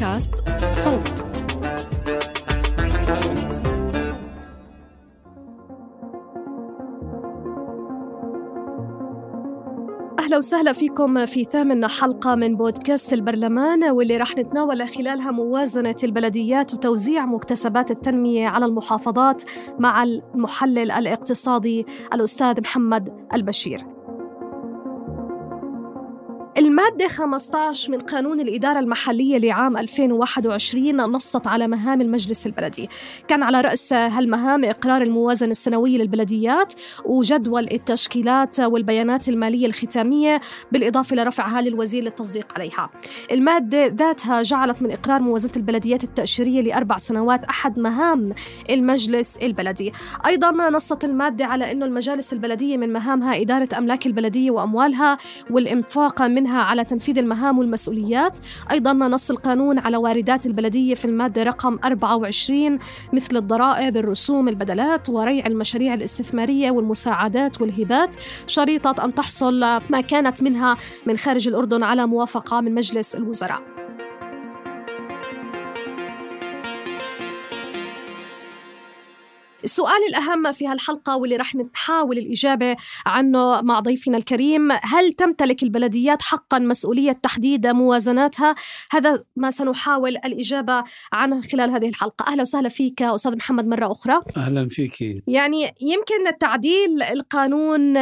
بودكاست صوت. أهلا وسهلا فيكم في ثامن حلقة من بودكاست البرلمان واللي راح نتناول خلالها موازنة البلديات وتوزيع مكتسبات التنمية على المحافظات مع المحلل الاقتصادي الأستاذ محمد البشير. المادة 15 من قانون الإدارة المحلية لعام 2021 نصت على مهام المجلس البلدي. كان على رأس هالمهام إقرار الموازنة السنوية للبلديات وجدول التشكيلات والبيانات المالية الختامية بالإضافة لرفعها للوزير للتصديق عليها. المادة ذاتها جعلت من إقرار موازنة البلديات التأشيرية لأربع سنوات أحد مهام المجلس البلدي. أيضا نصت المادة على أنه المجالس البلدية من مهامها إدارة أملاك البلدية وأموالها والإنفاق منها على تنفيذ المهام والمسؤوليات. أيضا نص القانون على واردات البلدية في المادة رقم 24 مثل الضرائب الرسوم البدلات وريع المشاريع الاستثمارية والمساعدات والهبات. شريطة أن تحصل ما كانت منها من خارج الأردن على موافقة من مجلس الوزراء. السؤال الأهم في هالحلقة واللي رح نحاول الإجابة عنه مع ضيفنا الكريم هل تمتلك البلديات حقا مسؤولية تحديد موازناتها؟ هذا ما سنحاول الإجابة عنه خلال هذه الحلقة. أهلا وسهلا فيك أستاذ محمد مرة أخرى. أهلا فيك. يعني يمكن تعديل القانون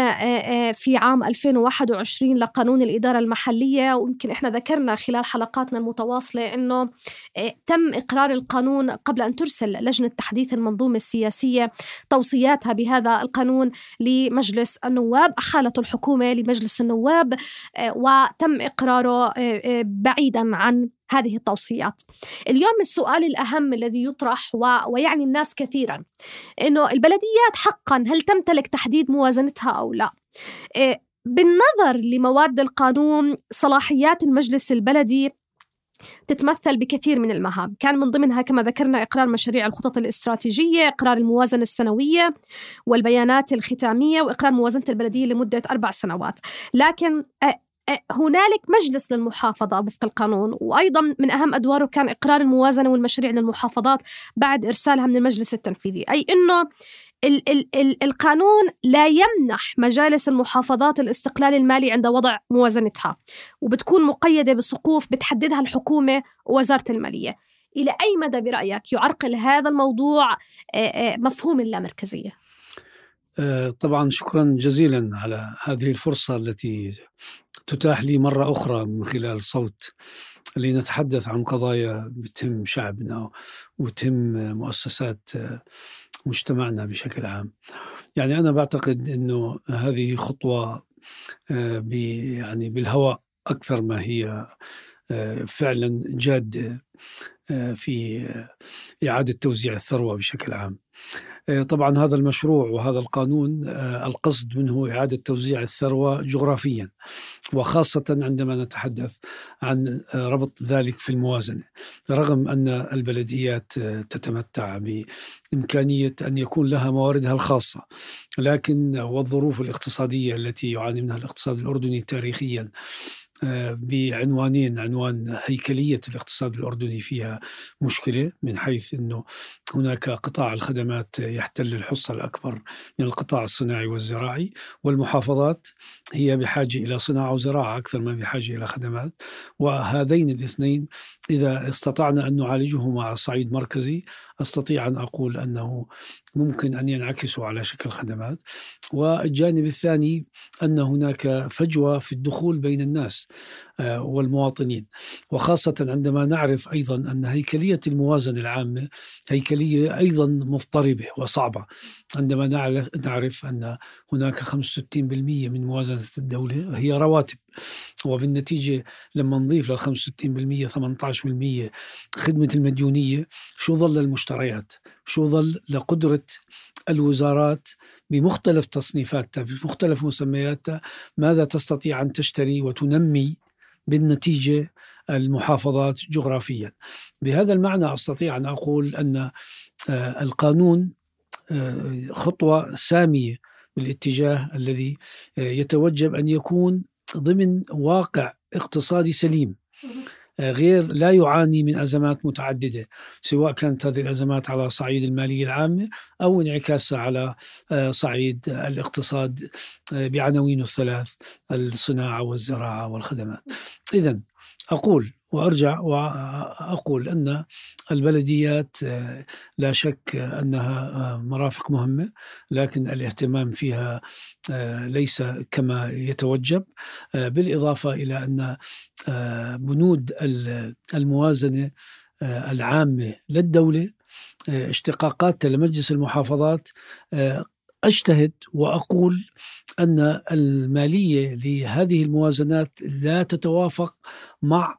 في عام 2021 لقانون الإدارة المحلية. ويمكن إحنا ذكرنا خلال حلقاتنا المتواصلة أنه تم إقرار القانون قبل أن ترسل لجنة تحديث المنظومة السياسية. الرئاسية توصياتها بهذا القانون لمجلس النواب أحالته الحكومة لمجلس النواب آه، وتم إقراره آه، آه، بعيدا عن هذه التوصيات. اليوم السؤال الأهم الذي يطرح ويعني الناس كثيرا أنه البلديات حقا هل تمتلك تحديد موازنتها أو لا؟ بالنظر لمواد القانون صلاحيات المجلس البلدي تتمثل بكثير من المهام. كان من ضمنها كما ذكرنا إقرار مشاريع الخطط الاستراتيجية إقرار الموازنة السنوية والبيانات الختامية وإقرار موازنة البلدية لمدة أربع سنوات. لكن هنالك مجلس للمحافظة وفق القانون وأيضا من أهم أدواره كان إقرار الموازنة والمشاريع للمحافظات بعد إرسالها من المجلس التنفيذي. أي أنه ال ال ال القانون لا يمنح مجالس المحافظات الاستقلال المالي عند وضع موازنتها وبتكون مقيدة بسقوف بتحددها الحكومة ووزارة المالية إلى أي مدى برأيك يعرقل هذا الموضوع مفهوم اللامركزية؟ طبعا شكرا جزيلا على هذه الفرصة التي تتاح لي مرة أخرى من خلال صوت لنتحدث عن قضايا بتهم شعبنا وتهم مؤسسات مجتمعنا بشكل عام. يعني أنا بعتقد أنه هذه خطوة آه، يعني بالهواء أكثر ما هي آه، فعلا جاد آه، في إعادة توزيع الثروة بشكل عام. آه، طبعا هذا المشروع وهذا القانون آه، القصد منه إعادة توزيع الثروة جغرافيا وخاصة عندما نتحدث عن آه، ربط ذلك في الموازنة. رغم أن البلديات تتمتع بإمكانية أن يكون لها مواردها الخاصة لكن والظروف الاقتصادية التي يعاني منها الاقتصاد الأردني تاريخيا بعنوانين عنوان هيكلية الاقتصاد الأردني فيها مشكلة من حيث أنه هناك قطاع الخدمات يحتل الحصة الأكبر من القطاع الصناعي والزراعي والمحافظات هي بحاجة إلى صناعة وزراعة أكثر ما بحاجة إلى خدمات. وهذين الاثنين إذا استطعنا أن نعالجهما على صعيد مركزي أستطيع أن أقول أنه ممكن أن ينعكسوا على شكل خدمات والجانب الثاني أن هناك فجوة في الدخول بين الناس. والمواطنين. وخاصة عندما نعرف أيضا أن هيكلية الموازنة العامة هيكلية أيضا مضطربة وصعبة. عندما نعرف أن هناك 65% من موازنة الدولة هي رواتب. وبالنتيجة لما نضيف لل 65% 18% خدمة المديونية شو ظل المشتريات؟ شو ظل لقدرة الوزارات بمختلف تصنيفاتها بمختلف مسمياتها؟ ماذا تستطيع أن تشتري وتنمي بالنتيجة المحافظات جغرافيا. بهذا المعنى أستطيع أن أقول أن آه، القانون آه، خطوة سامية بالاتجاه الذي آه، يتوجب أن يكون ضمن واقع اقتصادي سليم. غير لا يعاني من أزمات متعددة سواء كانت هذه الأزمات على صعيد المالية العامة أو انعكاسها على آه، صعيد الاقتصاد آه، بعناوينه الثلاث الصناعة والزراعة والخدمات. اذا أقول وأرجع وأقول أن البلديات لا شك أنها مرافق مهمة لكن الاهتمام فيها ليس كما يتوجب. بالإضافة إلى أن بنود الموازنة العامة للدولة اشتقاقاتها لمجلس المحافظات أجتهد وأقول أن المالية لهذه الموازنات لا تتوافق مع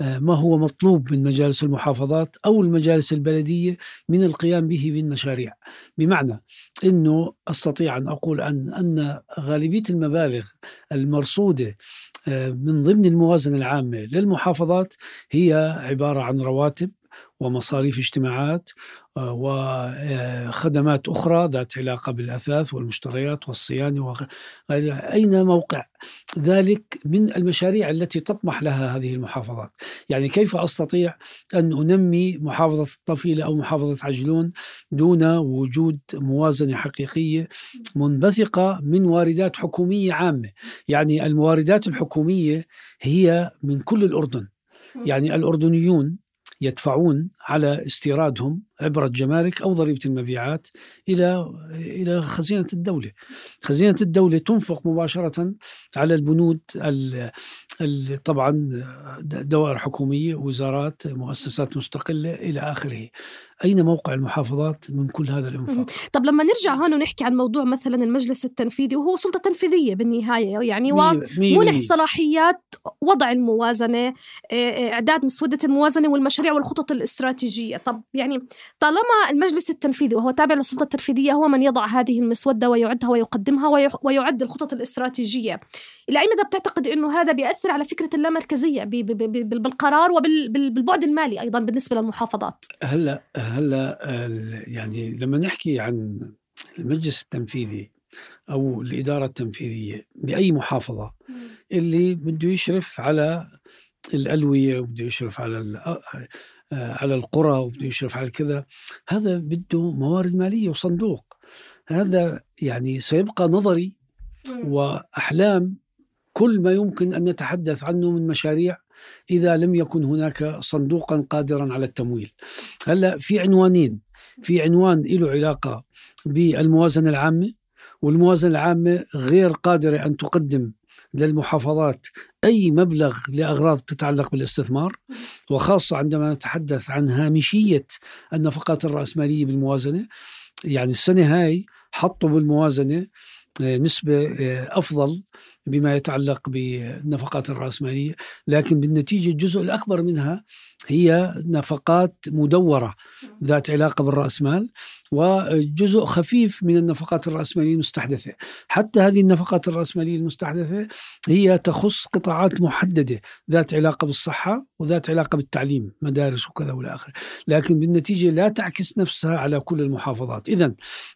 ما هو مطلوب من مجالس المحافظات أو المجالس البلدية من القيام به من مشاريع. بمعنى إنه أستطيع أن أقول أن أن غالبية المبالغ المرصودة من ضمن الموازنة العامة للمحافظات هي عبارة عن رواتب ومصاريف اجتماعات آه، وخدمات أخرى ذات علاقة بالأثاث والمشتريات والصيانة أين موقع؟ ذلك من المشاريع التي تطمح لها هذه المحافظات. يعني كيف أستطيع أن أنمي محافظة الطفيلة أو محافظة عجلون دون وجود موازنة حقيقية منبثقة من واردات حكومية عامة؟ يعني المواردات الحكومية هي من كل الأردن. يعني الأردنيون يدفعون على استيرادهم عبر الجمارك أو ضريبة المبيعات إلى إلى خزينة الدولة. خزينة الدولة تنفق مباشرة على البنود طبعا دوائر حكومية، وزارات، مؤسسات مستقلة إلى آخره. أين موقع المحافظات من كل هذا الانفاق؟ طب لما نرجع هون ونحكي عن موضوع مثلا المجلس التنفيذي وهو سلطة تنفيذية بالنهاية يعني ومنح صلاحيات وضع الموازنة إعداد مسودة الموازنة والمشاريع والخطط الاستراتيجية، طب يعني طالما المجلس التنفيذي وهو تابع للسلطة التنفيذية هو من يضع هذه المسودة ويعدها ويقدمها ويعد الخطط الاستراتيجية. إلى أي مدى بتعتقد أنه هذا بيأثر على فكرة اللامركزية بالقرار وبالبعد المالي أيضا بالنسبة للمحافظات؟ هلا هلا يعني لما نحكي عن المجلس التنفيذي أو الإدارة التنفيذية بأي محافظة اللي بده يشرف على الألوية وبده يشرف على على القرى وبده يشرف على كذا. هذا بده موارد مالية وصندوق. هذا يعني سيبقى نظري وأحلام كل ما يمكن أن نتحدث عنه من مشاريع إذا لم يكن هناك صندوقا قادرا على التمويل. هلأ في عنوانين، في عنوان له علاقة بالموازنة العامة والموازنة العامة غير قادرة أن تقدم للمحافظات. أي مبلغ لأغراض تتعلق بالاستثمار وخاصة عندما نتحدث عن هامشية النفقات الرأسمالية بالموازنة يعني السنة هاي حطوا بالموازنة آه، نسبة آه، أفضل بما يتعلق بالنفقات الرأسمالية لكن بالنتيجة الجزء الأكبر منها هي نفقات مدورة ذات علاقة بالرأسمال وجزء خفيف من النفقات الرأسمالية المستحدثة. حتى هذه النفقات الرأسمالية المستحدثة هي تخص قطاعات محددة ذات علاقة بالصحة وذات علاقة بالتعليم مدارس وكذا والى آخره. لكن بالنتيجة لا تعكس نفسها على كل المحافظات. إذا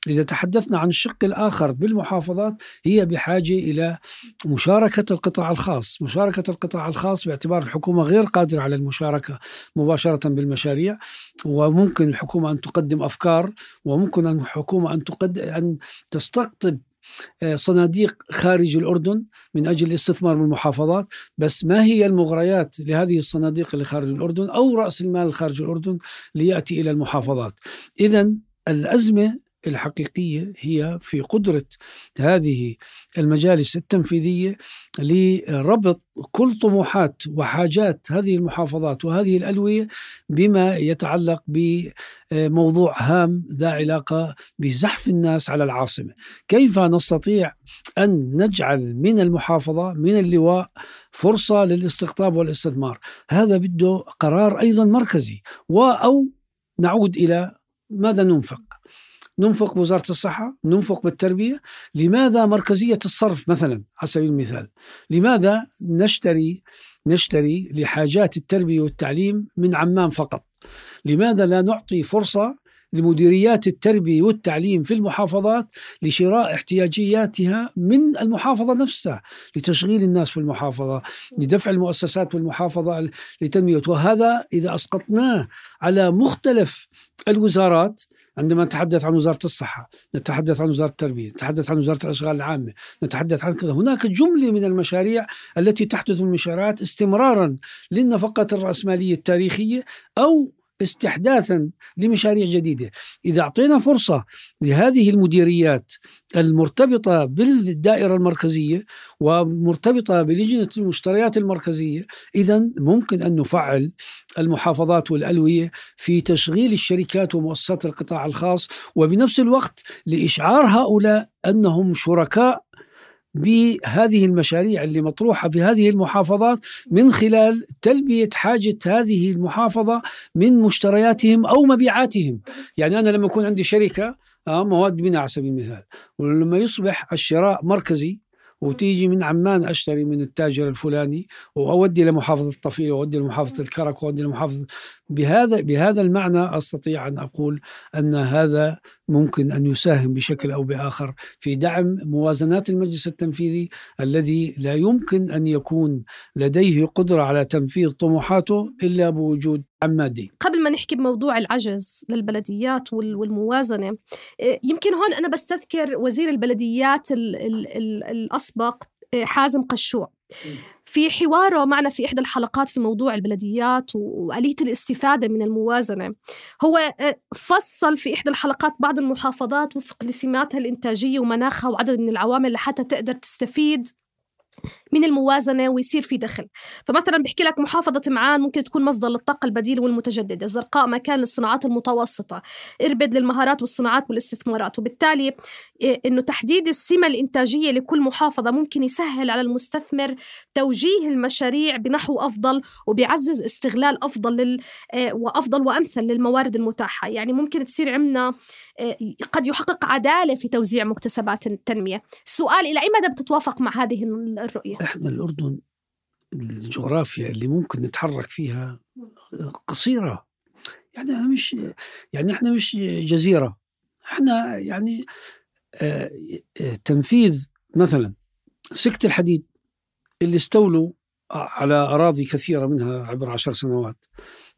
إذا تحدثنا عن الشق الآخر بالمحافظات هي بحاجة إلى مشاركة القطاع الخاص. مشاركة القطاع الخاص باعتبار الحكومة غير قادرة على المشاركة مباشرة بالمشاريع وممكن الحكومة أن تقدم أفكار وممكن الحكومة أن تقدم أن تستقطب آه، صناديق خارج الأردن من أجل الاستثمار بالمحافظات. بس ما هي المغريات لهذه الصناديق اللي خارج الأردن أو رأس المال خارج الأردن ليأتي إلى المحافظات؟ إذا الأزمة الحقيقية هي في قدرة هذه المجالس التنفيذية لربط كل طموحات وحاجات هذه المحافظات وهذه الألوية بما يتعلق بموضوع هام ذا علاقة بزحف الناس على العاصمة. كيف نستطيع أن نجعل من المحافظة من اللواء فرصة للاستقطاب والاستثمار؟ هذا بده قرار أيضا مركزي أو نعود إلى ماذا ننفق؟ ننفق بوزارة الصحة ننفق بالتربية. لماذا مركزية الصرف مثلا على سبيل المثال؟ لماذا نشتري نشتري لحاجات التربية والتعليم من عمان فقط؟ لماذا لا نعطي فرصة لمديريات التربية والتعليم في المحافظات لشراء احتياجياتها من المحافظة نفسها لتشغيل الناس في المحافظة لدفع المؤسسات بالمحافظة لتنمية. وهذا إذا أسقطناه على مختلف الوزارات عندما نتحدث عن وزارة الصحة نتحدث عن وزارة التربية نتحدث عن وزارة الأشغال العامة نتحدث عن كذا هناك جملة من المشاريع التي تحدث من مشاريعات استمرارا للنفقات الرأسمالية التاريخية أو استحداثا لمشاريع جديدة، إذا أعطينا فرصة لهذه المديريات المرتبطة بالدائرة المركزية ومرتبطة بلجنة المشتريات المركزية، اذا ممكن أن نفعل المحافظات والألوية في تشغيل الشركات ومؤسسات القطاع الخاص وبنفس الوقت لإشعار هؤلاء أنهم شركاء بهذه المشاريع اللي مطروحة في هذه المحافظات من خلال تلبية حاجة هذه المحافظة من مشترياتهم أو مبيعاتهم، يعني أنا لما يكون عندي شركة آه، مواد بناء على سبيل المثال، ولما يصبح الشراء مركزي وتيجي من عمان أشتري من التاجر الفلاني وأودي لمحافظة الطفيله وأودي لمحافظة الكرك وأودي لمحافظه بهذا بهذا المعنى أستطيع أن أقول أن هذا ممكن أن يساهم بشكل أو بآخر في دعم موازنات المجلس التنفيذي الذي لا يمكن أن يكون لديه قدرة على تنفيذ طموحاته إلا بوجود عمادي. قبل ما نحكي بموضوع العجز للبلديات والموازنة إيه، يمكن هون أنا بستذكر وزير البلديات الأسبق إيه، حازم قشوع. في حواره معنا في إحدى الحلقات في موضوع البلديات وآلية الاستفادة من الموازنة. هو آه، فصل في إحدى الحلقات بعض المحافظات وفق لسماتها الإنتاجية ومناخها وعدد من العوامل لحتى تقدر تستفيد من الموازنة ويصير في دخل. فمثلا بحكي لك محافظة معان ممكن تكون مصدر للطاقة البديله والمتجددة الزرقاء مكان للصناعات المتوسطة إربد للمهارات والصناعات والاستثمارات. وبالتالي إيه، إنه تحديد السمة الإنتاجية لكل محافظة ممكن يسهل على المستثمر توجيه المشاريع بنحو أفضل وبيعزز استغلال أفضل لل إيه، وأفضل وأمثل للموارد المتاحة. يعني ممكن تصير عندنا إيه، قد يحقق عدالة في توزيع مكتسبات التنمية. السؤال إلى أي مدى بتتوافق مع هذه الرؤية. إحنا الأردن الجغرافيا اللي ممكن نتحرك فيها قصيرة. يعني إحنا مش يعني إحنا مش جزيرة. إحنا يعني آه، آه، تنفيذ مثلا سكة الحديد اللي استولوا على أراضي كثيرة منها عبر عشر سنوات.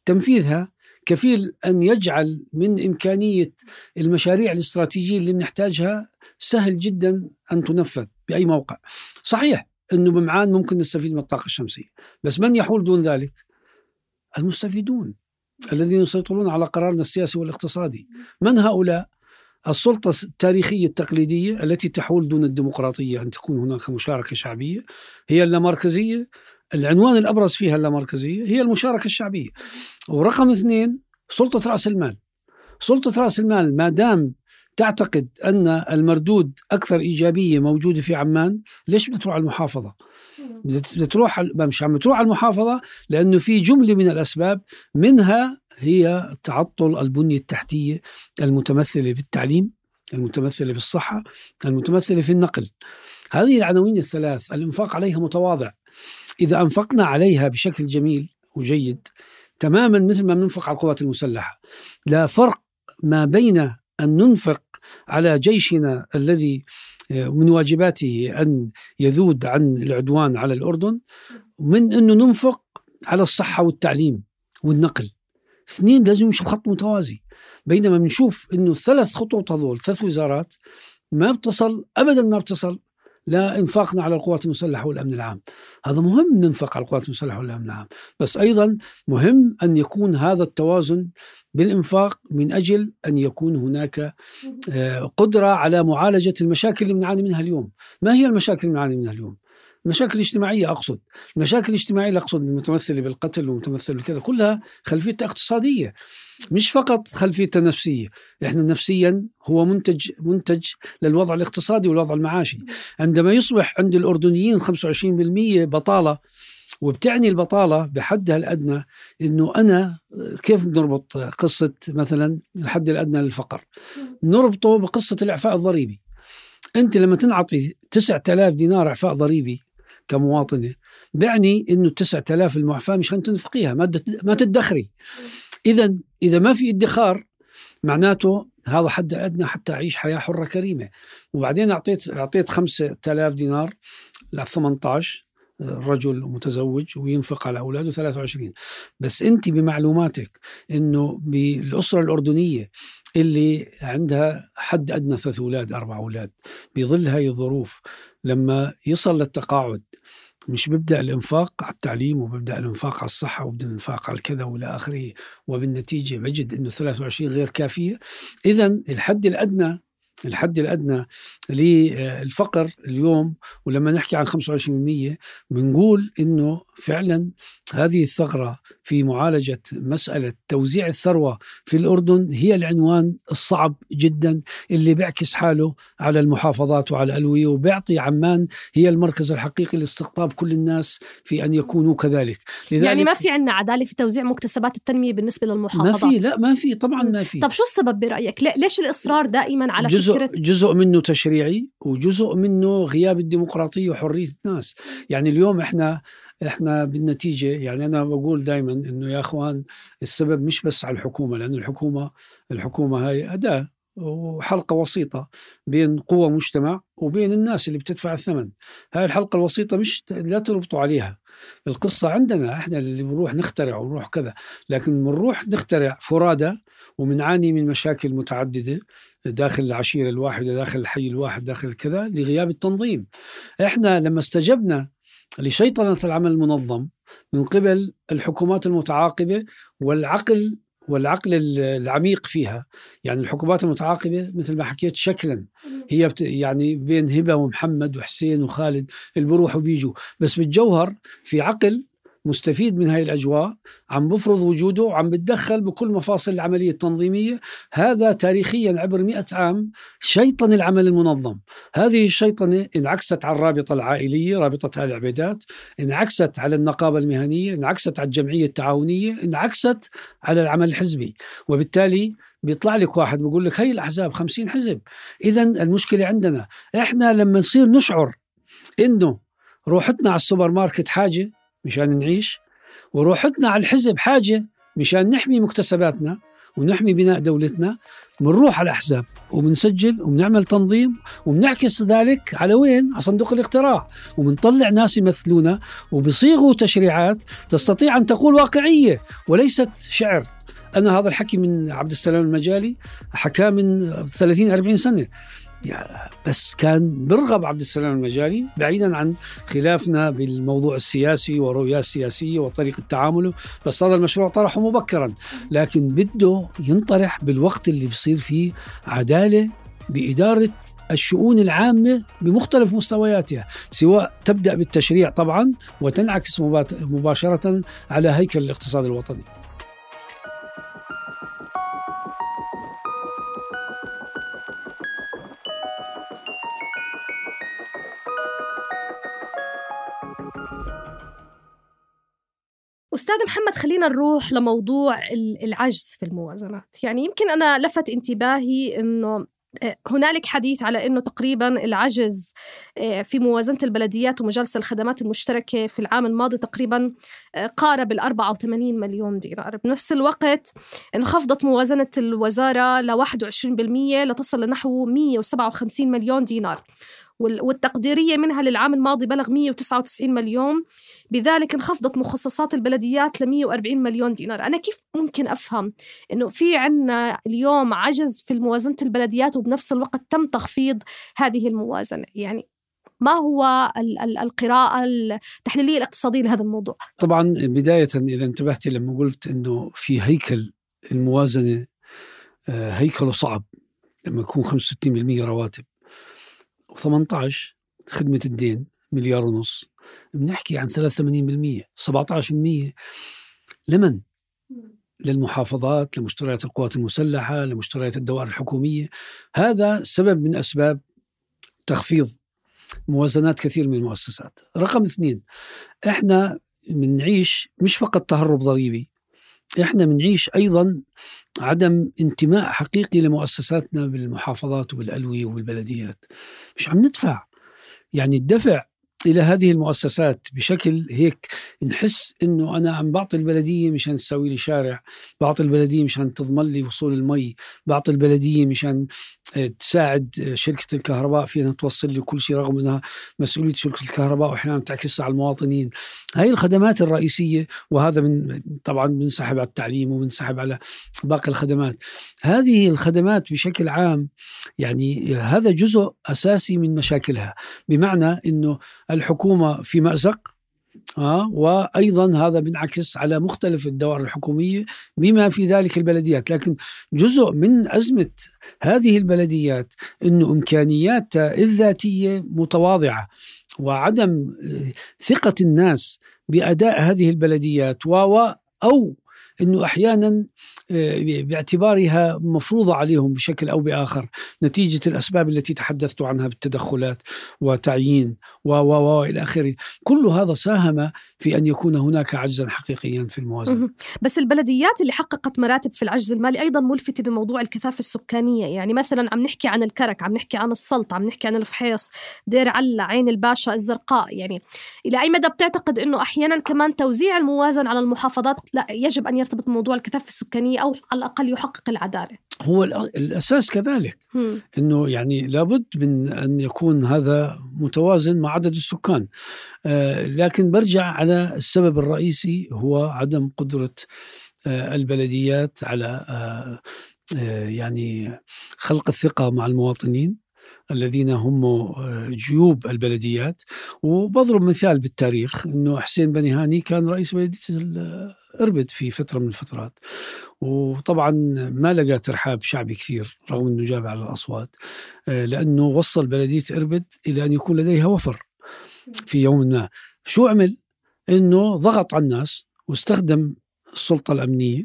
تنفيذها كفيل أن يجعل من إمكانية المشاريع الاستراتيجية اللي بنحتاجها سهل جدا أن تنفذ بأي موقع. صحيح أنه بمعان ممكن نستفيد من الطاقة الشمسية. بس من يحول دون ذلك؟ المستفيدون الذين يسيطرون على قرارنا السياسي والاقتصادي. من هؤلاء؟ السلطة التاريخية التقليدية التي تحول دون الديمقراطية أن تكون هناك مشاركة شعبية هي اللامركزية العنوان الأبرز فيها اللامركزية هي المشاركة الشعبية. ورقم اثنين سلطة رأس المال. سلطة رأس المال ما دام تعتقد أن المردود أكثر إيجابية موجودة في عمان؟ ليش بدها تروح على المحافظة؟ بدها تروح مش عم تروح على المحافظة لأنه في جملة من الأسباب منها هي تعطل البنية التحتية المتمثلة بالتعليم المتمثلة بالصحة المتمثلة في النقل. هذه العناوين الثلاث الإنفاق عليها متواضع. إذا أنفقنا عليها بشكل جميل وجيد تماما مثل ما بننفق على القوات المسلحة. لا فرق ما بين أن ننفق على جيشنا الذي آه، من واجباته أن يذود عن العدوان على الأردن من أنه ننفق على الصحة والتعليم والنقل. اثنين لازم يمشوا بخط متوازي. بينما بنشوف إنه الثلاث خطوط هذول ثلاث وزارات ما بتصل ابدا ما بتصل. لا انفاقنا على القوات المسلحة والأمن العام. هذا مهم ننفق على القوات المسلحة والأمن العام. بس أيضا مهم أن يكون هذا التوازن بالإنفاق من أجل أن يكون هناك آه، قدرة على معالجة المشاكل اللي بنعاني منها اليوم. ما هي المشاكل اللي بنعاني منها اليوم؟ المشاكل الاجتماعية أقصد. المشاكل الاجتماعية اللي أقصد المتمثلة بالقتل والمتمثلة بكذا كلها خلفيتها اقتصادية مش فقط خلفيتها نفسية. إحنا نفسيا هو منتج منتج للوضع الاقتصادي والوضع المعاشي. عندما يصبح عند الأردنيين 25% بطالة وبتعني البطالة بحدها الأدنى أنه أنا كيف نربط قصة مثلا الحد الأدنى للفقر؟ نربطه بقصة الإعفاء الضريبي. أنت لما تنعطي 9000 دينار إعفاء ضريبي كمواطنة. بيعني ال 9000 المعفاة مش تنفقيها ما ما تدخري. إذا إذا ما في ادخار معناته هذا حد الأدنى حتى أعيش حياة حرة كريمة. وبعدين أعطيت أعطيت 5000 دينار ل 18 رجل متزوج وينفق على أولاده 23 بس أنت بمعلوماتك أنه بالأسرة الأردنية اللي عندها حد أدنى ثلاث أولاد أربع أولاد بظل هاي الظروف لما يصل للتقاعد مش بيبدأ الإنفاق على التعليم وببدا الإنفاق على الصحة وببدا الإنفاق على الكذا وإلى آخره وبالنتيجة بجد إنه 23 غير كافية. اذا الحد الأدنى الحد الأدنى للفقر اليوم ولما نحكي عن 25% بنقول إنه فعلا هذه الثغرة في معالجة مسألة توزيع الثروة في الأردن هي العنوان الصعب جدا اللي بيعكس حاله على المحافظات وعلى الألوية. وبيعطي عمان هي المركز الحقيقي لاستقطاب كل الناس في أن يكونوا كذلك. لذلك يعني ما في عندنا عدالة في توزيع مكتسبات التنمية بالنسبة للمحافظات ما في لا ما في طبعا ما في. طب شو السبب برأيك؟ ليش الإصرار دائما على جزء فكرة؟ جزء منه تشريعي وجزء منه غياب الديمقراطية وحرية الناس. يعني اليوم إحنا إحنا بالنتيجة يعني أنا بقول دائما إنه يا أخوان السبب مش بس على الحكومة لأنه الحكومة الحكومة هاي أداة وحلقة وسيطة بين قوى مجتمع وبين الناس اللي بتدفع الثمن. هاي الحلقة الوسيطة مش لا تربطوا عليها. القصة عندنا إحنا اللي بنروح نخترع ونروح كذا لكن بنروح نخترع فرادى ومنعاني من مشاكل متعددة داخل العشيرة الواحدة داخل الحي الواحد داخل كذا لغياب التنظيم. إحنا لما استجبنا لشيطنة العمل المنظم من قبل الحكومات المتعاقبة والعقل والعقل العميق فيها. يعني الحكومات المتعاقبة مثل ما حكيت شكلا. هي بت يعني بين هبة ومحمد وحسين وخالد اللي بروحوا بيجوا بس بالجوهر في عقل مستفيد من هاي الأجواء عم بفرض وجوده وعم بتدخل بكل مفاصل العملية التنظيمية. هذا تاريخيا عبر مئة عام شيطن العمل المنظم. هذه الشيطنة انعكست على الرابطة العائلية رابطة آل عبيدات انعكست على النقابة المهنية انعكست على الجمعية التعاونية انعكست على العمل الحزبي. وبالتالي بيطلع لك واحد بيقول لك هي الأحزاب خمسين حزب. إذا المشكلة عندنا إحنا لما نصير نشعر إنه روحتنا على السوبر ماركت حاجة مشان نعيش. وروحتنا على الحزب حاجة مشان نحمي مكتسباتنا ونحمي بناء دولتنا بنروح على الأحزاب وبنسجل وبنعمل تنظيم وبنعكس ذلك على وين؟ على صندوق الاقتراع. وبنطلع ناس يمثلونا وبصيغوا تشريعات تستطيع أن تقول واقعية وليست شعر. أنا هذا الحكي من عبد السلام المجالي حكاه من 30 40 سنة. يعني بس كان برغب عبد السلام المجالي بعيدا عن خلافنا بالموضوع السياسي ورؤياه السياسية وطريقة تعامله بس هذا المشروع طرحه مبكرا. لكن بده ينطرح بالوقت اللي بصير فيه عدالة بإدارة الشؤون العامة بمختلف مستوياتها سواء تبدأ بالتشريع طبعا وتنعكس مباشرة على هيكل الاقتصاد الوطني. أستاذ محمد خلينا نروح لموضوع العجز في الموازنات يعني يمكن أنا لفت انتباهي أنه آه، هنالك حديث على إنه تقريبا العجز آه، في موازنة البلديات ومجالس الخدمات المشتركة في العام الماضي تقريبا آه، قارب ال 84 مليون دينار، بنفس الوقت انخفضت موازنة الوزارة ل 21% لتصل لنحو 157 مليون دينار. والتقديرية منها للعام الماضي بلغ 199 مليون. بذلك انخفضت مخصصات البلديات ل 140 مليون دينار. أنا كيف ممكن أفهم أنه في عنا اليوم عجز في موازنة البلديات وبنفس الوقت تم تخفيض هذه الموازنة؟ يعني ما هو القراءة التحليلية الاقتصادية لهذا الموضوع؟ طبعا بداية إذا انتبهت لما قلت أنه في هيكل الموازنة آه، هيكله صعب. لما يكون 65% رواتب. و18 خدمة الدين مليار ونص. بنحكي عن 83% 17% لمن؟ للمحافظات لمشتريات القوات المسلحة لمشتريات الدوائر الحكومية. هذا سبب من أسباب تخفيض موازنات كثير من المؤسسات. رقم اثنين إحنا بنعيش مش فقط تهرب ضريبي إحنا بنعيش أيضا عدم انتماء حقيقي لمؤسساتنا بالمحافظات وبالالويه وبالبلديات مش عم ندفع. يعني الدفع إلى هذه المؤسسات بشكل هيك نحس إنه أنا عم بعطي البلدية مشان تسوي لي شارع، بعطي البلدية مشان تضمن لي وصول المي، بعطي البلدية مشان تساعد شركة الكهرباء في إنها توصل لي كل شيء رغم إنها مسؤولية شركة الكهرباء وأحيانا تعكس على المواطنين. هاي الخدمات الرئيسية وهذا من طبعا بنسحب على التعليم وبنسحب على باقي الخدمات. هذه الخدمات بشكل عام يعني هذا جزء أساسي من مشاكلها، بمعنى إنه الحكومة في مأزق آه وأيضا هذا بينعكس على مختلف الدوائر الحكومية بما في ذلك البلديات، لكن جزء من ازمه هذه البلديات إنه إمكانياتها الذاتية متواضعة وعدم آه، ثقة الناس بأداء هذه البلديات و أو إنه أحيانا آه، باعتبارها مفروضة عليهم بشكل أو بآخر نتيجة الأسباب التي تحدثت عنها بالتدخلات وتعيين و و إلى آخره، كل هذا ساهم في أن يكون هناك عجزا حقيقيا في الموازنة. بس البلديات اللي حققت مراتب في العجز المالي أيضا ملفتة بموضوع الكثافة السكانية، يعني مثلا عم نحكي عن الكرك، عم نحكي عن السلط، عم نحكي عن الفحيص، دير علا، عين الباشا، الزرقاء، يعني إلى أي مدى بتعتقد إنه أحيانا كمان توزيع الموازنة على المحافظات لا يجب أن يرتبط بموضوع الكثافة السكانية أو على الأقل يحقق العدالة. هو الأساس كذلك. مم. إنه يعني لابد من أن يكون هذا متوازن مع عدد السكان. آه لكن برجع على السبب الرئيسي هو عدم قدرة آه البلديات على آه آه يعني خلق الثقة مع المواطنين الذين هم آه، جيوب البلديات. وبضرب مثال بالتاريخ إنه حسين بني هاني كان رئيس بلدية اربد في فترة من الفترات. وطبعا ما لقى ترحاب شعبي كثير رغم إنه جاب على الأصوات آه، لأنه وصل بلدية إربد إلى أن يكون لديها وفر في يوم ما. شو عمل؟ إنه ضغط على الناس واستخدم السلطة الأمنية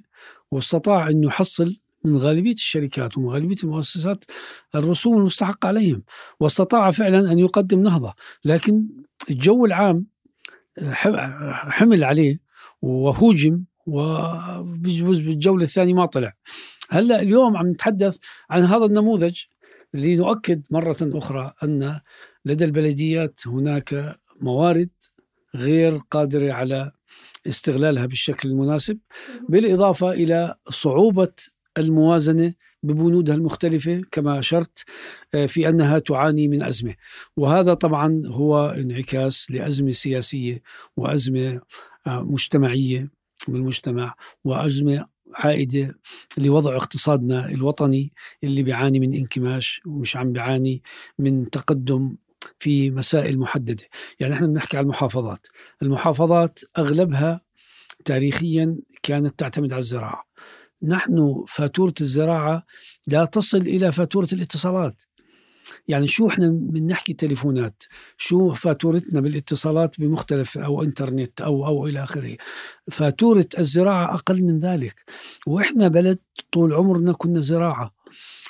واستطاع إنه يحصل من غالبية الشركات ومن غالبية المؤسسات الرسوم المستحقة عليهم. واستطاع فعلا أن يقدم نهضة. لكن الجو العام حمل عليه وهوجم وبجوز بالجولة الثانية ما طلع. هلأ اليوم عم نتحدث عن هذا النموذج لنؤكد مرة أخرى أن لدى البلديات هناك موارد غير قادرة على استغلالها بالشكل المناسب بالإضافة إلى صعوبة الموازنة ببنودها المختلفة كما أشرت آه، في أنها تعاني من أزمة. وهذا طبعا هو انعكاس لأزمة سياسية وأزمة مجتمعية بالمجتمع وأزمة عائدة لوضع اقتصادنا الوطني اللي بيعاني من انكماش ومش عم بيعاني من تقدم في مسائل محددة. يعني إحنا بنحكي على المحافظات. المحافظات أغلبها تاريخيا كانت تعتمد على الزراعة. نحن فاتورة الزراعة لا تصل إلى فاتورة الاتصالات. يعني شو إحنا بنحكي تليفونات؟ شو فاتورتنا بالاتصالات بمختلف أو إنترنت أو أو إلى آخره. فاتورة الزراعة أقل من ذلك. وإحنا بلد طول عمرنا كنا زراعة.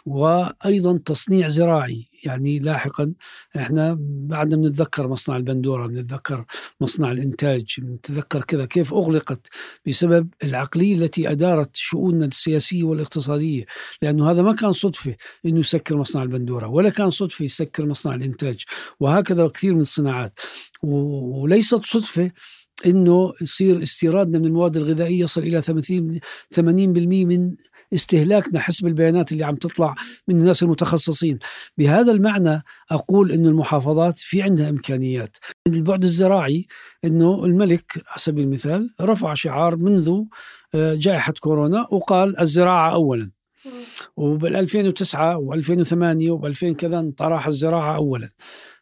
وأيضا تصنيع زراعي. يعني لاحقا إحنا بعدنا بنتذكر مصنع البندورة بنتذكر مصنع الإنتاج بنتذكر كذا كيف أغلقت بسبب العقلية التي أدارت شؤوننا السياسية والاقتصادية. لأنه هذا ما كان صدفة إنه يسكر مصنع البندورة ولا كان صدفة يسكر مصنع الإنتاج. وهكذا كثير من الصناعات. وليست صدفة إنه يصير استيرادنا من المواد الغذائية يصل إلى 30 80% من استهلاكنا حسب البيانات اللي عم تطلع من الناس المتخصصين. بهذا المعنى أقول أن المحافظات في عندها إمكانيات. البعد الزراعي أنه الملك على سبيل المثال رفع شعار منذ آه، جائحة كورونا وقال الزراعة أولا. وبال 2009 و2008 وب2000 كذا طرح الزراعة أولا.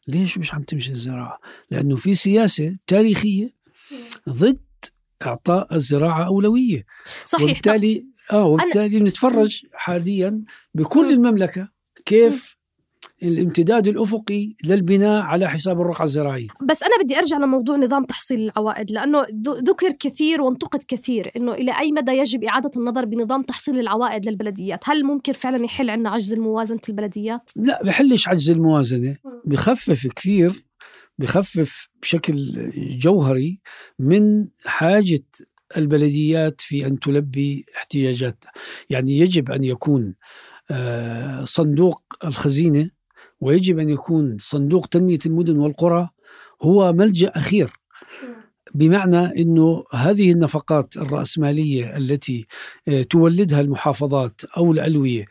ليش مش عم تمشي الزراعة؟ لأنه في سياسة تاريخية ضد إعطاء الزراعة أولوية. صحيح وبالتالي آه وبالتالي نتفرج حاليا بكل المملكة كيف الامتداد الأفقي للبناء على حساب الرقعه الزراعيه. بس أنا بدي أرجع لموضوع نظام تحصيل العوائد لأنه ذكر كثير وانتقد كثير إنه إلى أي مدى يجب إعادة النظر بنظام تحصيل العوائد للبلديات، هل ممكن فعلا يحل عنا عجز الموازنة البلديات؟ لا بحلش عجز الموازنة، بخفف كثير بخفف بشكل جوهري من حاجة البلديات في أن تلبي احتياجاتها، يعني يجب أن يكون آه، صندوق الخزينة ويجب أن يكون صندوق تنمية المدن والقرى هو ملجأ أخير. بمعنى إنه هذه النفقات الرأسمالية التي آه، تولدها المحافظات أو الألوية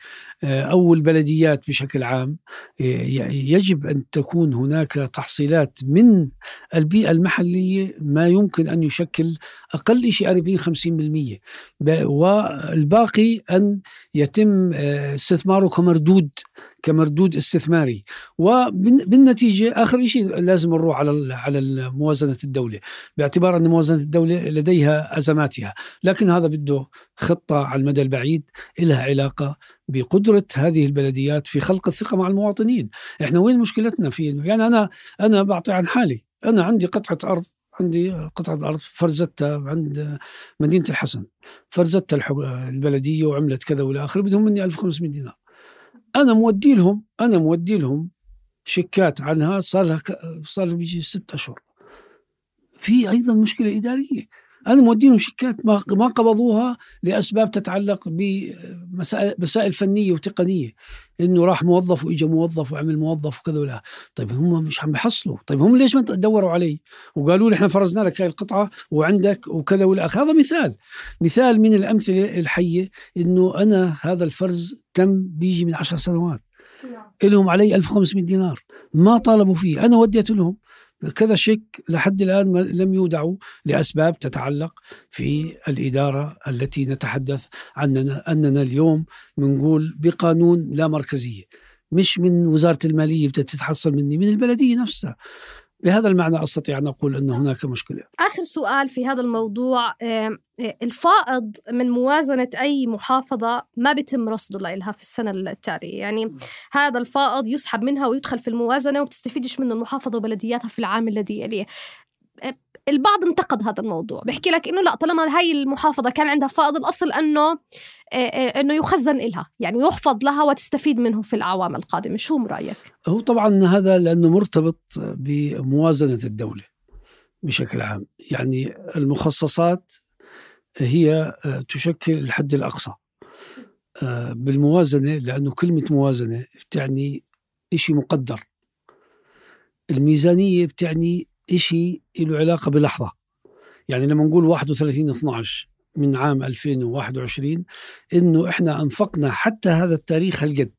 أو البلديات بشكل عام آه، يجب أن تكون هناك تحصيلات من البيئة المحلية ما يمكن أن يشكل أقل شيء 40 50% والباقي أن يتم استثماره كمردود كمردود استثماري. وبالنتيجة آخر شيء لازم نروح على على موازنة الدولة. باعتبار أن موازنة الدولة لديها أزماتها. لكن هذا بده خطة على المدى البعيد لها علاقة بقدرة هذه البلديات في خلق الثقة مع المواطنين. إحنا وين مشكلتنا في إنه؟ يعني أنا أنا بعطي عن حالي. أنا عندي قطعة أرض عندي قطعة أرض فرزتها عند مدينة الحسن. فرزتها البلدية وعملت كذا والى آخره بدهم مني 1500 دينار. أنا مودي لهم أنا مودي لهم شيكات عنها صار لها صار بيجي ست أشهر. في أيضا مشكلة إدارية. أنا مودي لهم شيكات ما ما قبضوها لأسباب تتعلق بمسائل مسائل فنية وتقنية. إنه راح موظف واجى موظف وعمل موظف وكذا ولا. طيب هم مش عم بحصلوا طيب هم ليش ما دوروا علي؟ وقالوا لي إحنا فرزنا لك هاي القطعة وعندك وكذا ولا. هذا مثال. مثال من الأمثلة الحية إنه أنا هذا الفرز تم بيجي من عشر سنوات. لهم علي 1500 دينار. ما طالبوا فيه. أنا وديت لهم كذا شيك لحد الآن لم يودعوا لأسباب تتعلق في الإدارة التي نتحدث عننا أننا اليوم بنقول بقانون لا مركزية. مش من وزارة المالية بدها تتحصل مني من البلدية نفسها. بهذا المعنى أستطيع أن أقول أن هناك مشكلة. آخر سؤال في هذا الموضوع الفائض من موازنة أي محافظة ما بيتم رصده لها في السنة التالية، يعني هذا الفائض يسحب منها ويدخل في الموازنة وتستفيدش منه المحافظة وبلدياتها في العام الذي يليه. البعض انتقد هذا الموضوع. بيحكي لك إنه لا طالما هاي المحافظة كان عندها فائض الأصل إنه إنه يخزن لها يعني يحفظ لها وتستفيد منه في الاعوام القادمة. شو رأيك؟ هو طبعا هذا لأنه مرتبط بموازنة الدولة بشكل عام. يعني المخصصات هي تشكل الحد الأقصى. بالموازنة لأنه كلمة موازنة بتعني شيء مقدر. الميزانية بتعني شيء له علاقة بلحظة. يعني لما نقول 31 12 من عام 2021 إنه إحنا أنفقنا حتى هذا التاريخ هالقد.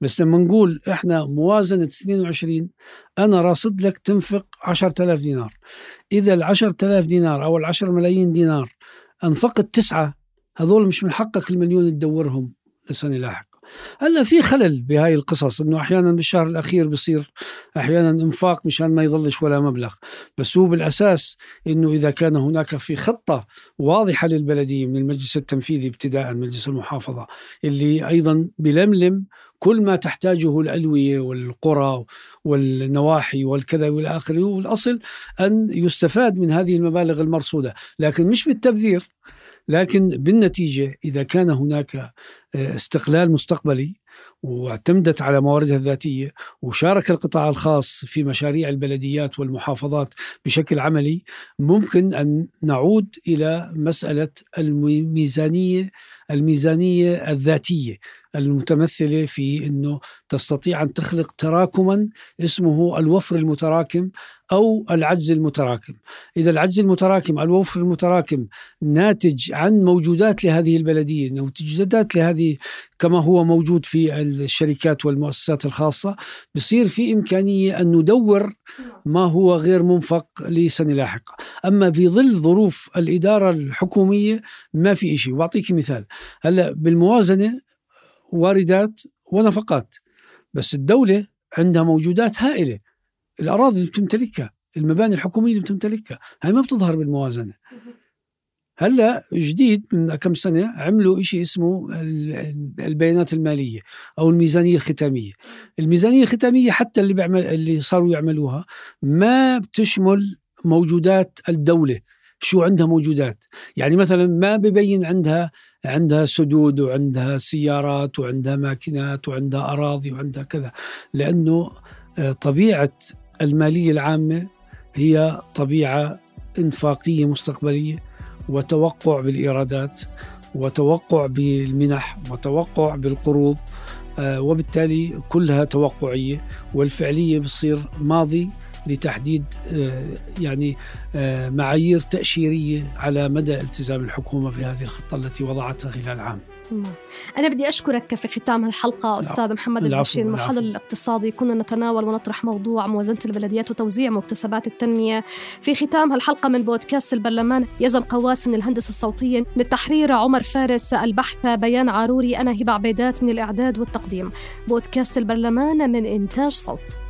بس لما نقول إحنا موازنة 22 أنا راصد لك تنفق 10000 دينار. إذا ال 10000 دينار أو ال 10 ملايين دينار أنفقت تسعة هذول مش من حقك المليون تدورهم لسنة لاحقه هلا في خلل بهاي القصص إنه أحيانا بالشهر الأخير بصير أحيانا إنفاق مشان ما يضلش ولا مبلغ. بس هو بالأساس إنه إذا كان هناك في خطة واضحة للبلديه من المجلس التنفيذي ابتداء مجلس المحافظة اللي أيضا بلملم كل ما تحتاجه الألوية والقرى والنواحي والكذا وإلى آخره والأصل أن يستفاد من هذه المبالغ المرصودة. لكن مش بالتبذير. لكن بالنتيجة إذا كان هناك آه، استقلال مستقبلي واعتمدت على مواردها الذاتية وشارك القطاع الخاص في مشاريع البلديات والمحافظات بشكل عملي ممكن أن نعود إلى مسألة الميزانية الميزانية الذاتية. المتمثلة في أنه تستطيع أن تخلق تراكما اسمه الوفر المتراكم أو العجز المتراكم. إذا العجز المتراكم الوفر المتراكم ناتج عن موجودات لهذه البلدية موجودات لهذه كما هو موجود في الشركات والمؤسسات الخاصة بصير في إمكانية أن ندور ما هو غير منفق لسنة لاحقة أما في ظل ظروف الإدارة الحكومية ما في شيء وأعطيك مثال. هلأ بالموازنة واردات ونفقات بس الدولة عندها موجودات هائلة. الأراضي اللي بتمتلكها المباني الحكومية اللي بتمتلكها هاي ما بتظهر بالموازنة. هلأ جديد من كم سنة عملوا شيء اسمه البيانات المالية أو الميزانية الختامية. الميزانية الختامية حتى اللي بيعمل اللي صاروا يعملوها ما بتشمل موجودات الدولة شو عندها موجودات. يعني مثلا ما ببين عندها عندها سدود وعندها سيارات وعندها ماكينات وعندها أراضي وعندها كذا لأنه آه، طبيعة المالية العامة هي طبيعة إنفاقية مستقبلية وتوقع بالإيرادات وتوقع بالمنح وتوقع بالقروض آه، وبالتالي كلها توقعية والفعلية بتصير ماضي لتحديد آه، يعني آه، معايير تأشيرية على مدى التزام الحكومة بهذه الخطة التي وضعتها خلال عام. أنا بدي أشكرك في ختام الحلقة أستاذ محمد البشير المحلل الاقتصادي. كنا نتناول ونطرح موضوع موازنة البلديات وتوزيع مكتسبات التنمية. في ختام هالحلقة من بودكاست البرلمان يزن قواس من الهندسة الصوتية من التحرير عمر فارس البحث بيان عاروري أنا هبة عبيدات من الإعداد والتقديم. بودكاست البرلمان من إنتاج صوت.